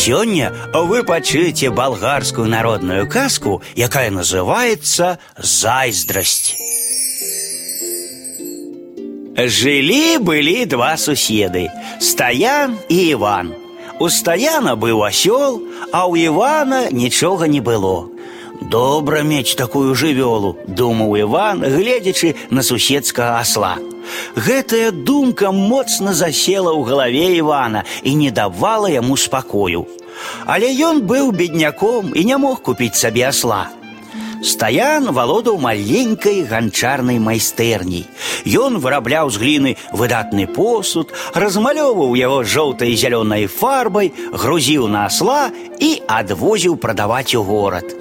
Сёння вы пачуеце балгарскую народную казку, якая называется «Зайздрость». Жили-были два суседы – Стоян и Иван. У Стояна был осел, а у Ивана ничего не было. Добра мець такую жывёлу, думаў Іван, гледзячы на суседскага асла Гэтая думка моцна засела ў галаве Івана і не давала яму спакою. Але ён быў бедняком і не мог купіць сабе асла. Стаян валодаў маленькай ганчарнай майстэрняй. Ён вырабляў з гліны выдатны посуд, размалёўваў яго жоўтай зялёнай фарбай, грузіў на асла і адвозіў прадаваць у горад.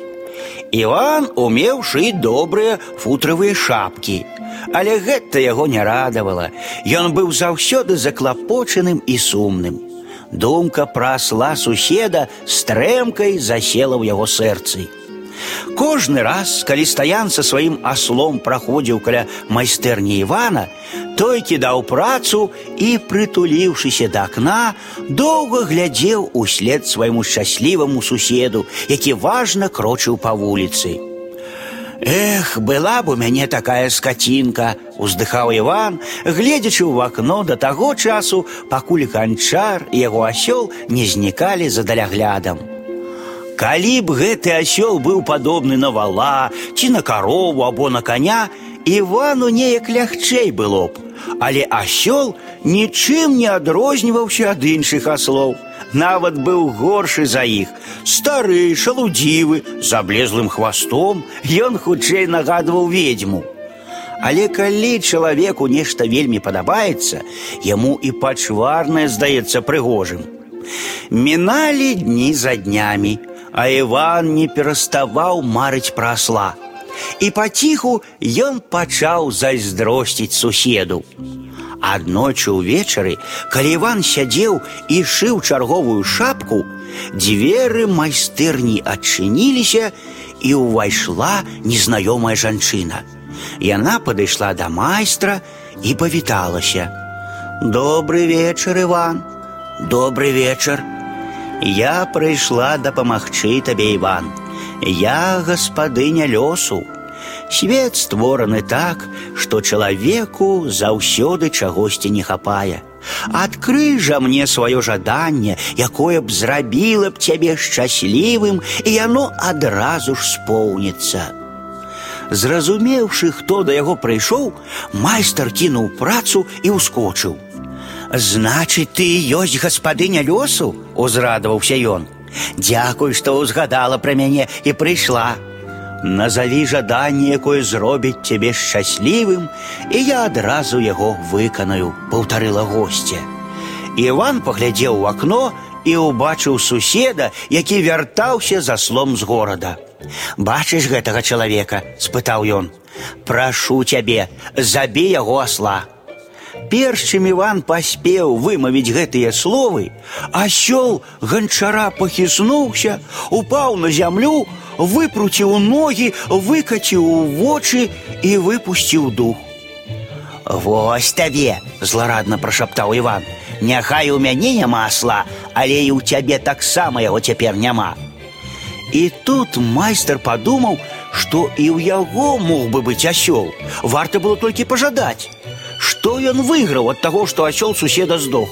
Іван умеў шыць добрыя футравыя шапкі. Але гэта яго не радавала. Ён быў заўсёды заклапочаным і сумным. Думка пра асла суседа стрэмкай засела ў яго сэрцы. Кожны раз, калі стаян са сваім аслом праходзіў каля майстэрні Івана, той кідаў працу і, прытуліўшыся да акна, доўга глядзеў услед свайму шчасліваму суседу, які важна крочыў па вуліцы. Эх, была б у мяне такая скацінка, уздыхаў Іван, гледзячы ў акно да таго часу, пакуль ганчар і яго асёл не знікалі за даляглядам. Калі б гэты асёл быў падобны на вала, ці на карову або на коня, Івану неяк лягчэй было б. Але асёл нічым не адрозніваўся ад іншых аслоў. Нават быў горшы за іх, стары, шалудзівы, з аблезлым хвастом, ён хутчэй нагадваў ведьму. Але калі чалавеку нешта вельмі падабаецца, яму і пачварнае здаецца прыгожым. Міналі дні за днямі, а Іван не пераставаў марыць пра асла. І паціху ён пачаў зайздросціць суседу. Аднойчы ўвечары, калі Іван сядзеў і шыў чарговую шапку, дзверы майстэрні адчыніліся і ўвайшла незнаёмая жанчына. Яна падышла да майстра і павіталася. Добры вечар, Іван, добры вечар. Я прыйшла дапамагчы табе Іван. Я гаспадыня лёсу. Свет створаны так, што чалавеку заўсёды чагосьці не хапае. Адкрый жа мне сваё жаданне, якое б зрабіла б цябе шчаслівым, і яно адразу ж споўніцца. Зразумеўшы, хто да яго прыйшоў, майстар кінуў працу і ўскочыў. Значыць, ты ёсць гаспадыня лёсу, узрадаваўся ён. Дзякуй, што ўзгадала пра мяне і прыйшла. Назаві жаданне, якое зробіць цябе шчаслівым, і я адразу яго выканаю, паўтарыла госця. Іван паглядзеў у акно і ўбачыў суседа, які вяртаўся за слом з горада. Бачыш гэтага чалавека, спытаў ён. Прашу цябе, забі яго асла. Перш чым Іван паспеў вымавіць гэтыя словы, асёл ганчара пахіснуўся, упаў на зямлю, выпруціў ногі, выкаціў у вочы і выпусціў дух. Вось табе, зларадна прашаптаў Іван. Няхай у мяне няма асла, але і ў цябе таксама яго цяпер няма. І тут майстар падумаў, што і ў яго мог бы быць асёл. Варта было толькі пажадаць. Што ён выйграў ад таго, што асёл суседа здох.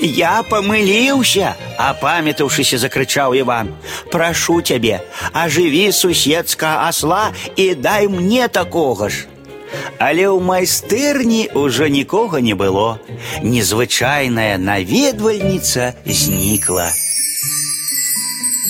Я памыліўся, апамятаўшыся закрычаў Іван. Прашу цябе, ажыві суседска асла і дай мне такога ж. Але ў майстэрні ўжо нікога не было. Незвычайная наведвальніца знікла.